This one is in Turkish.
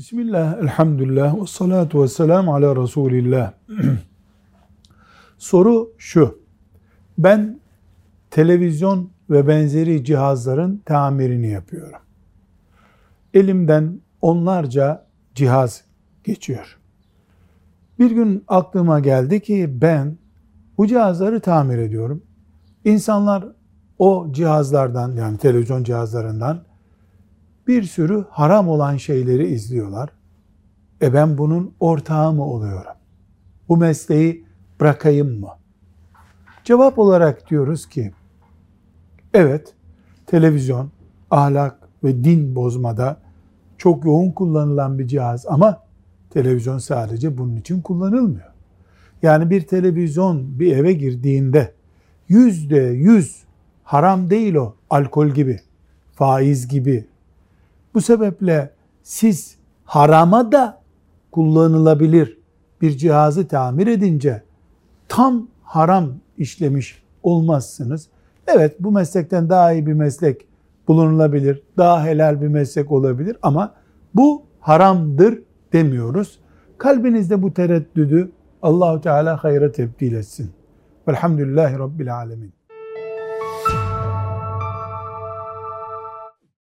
Bismillah, elhamdülillah, ve salatu ve selamu ala Resulillah. Soru şu, ben televizyon ve benzeri cihazların tamirini yapıyorum. Elimden onlarca cihaz geçiyor. Bir gün aklıma geldi ki ben bu cihazları tamir ediyorum. İnsanlar o cihazlardan yani televizyon cihazlarından bir sürü haram olan şeyleri izliyorlar. E ben bunun ortağı mı oluyorum? Bu mesleği bırakayım mı? Cevap olarak diyoruz ki evet televizyon ahlak ve din bozmada çok yoğun kullanılan bir cihaz ama televizyon sadece bunun için kullanılmıyor. Yani bir televizyon bir eve girdiğinde yüzde yüz haram değil o alkol gibi, faiz gibi, bu sebeple siz harama da kullanılabilir bir cihazı tamir edince tam haram işlemiş olmazsınız. Evet bu meslekten daha iyi bir meslek bulunulabilir, daha helal bir meslek olabilir ama bu haramdır demiyoruz. Kalbinizde bu tereddüdü Allahu Teala hayra tebdil etsin. Velhamdülillahi Rabbil Alemin.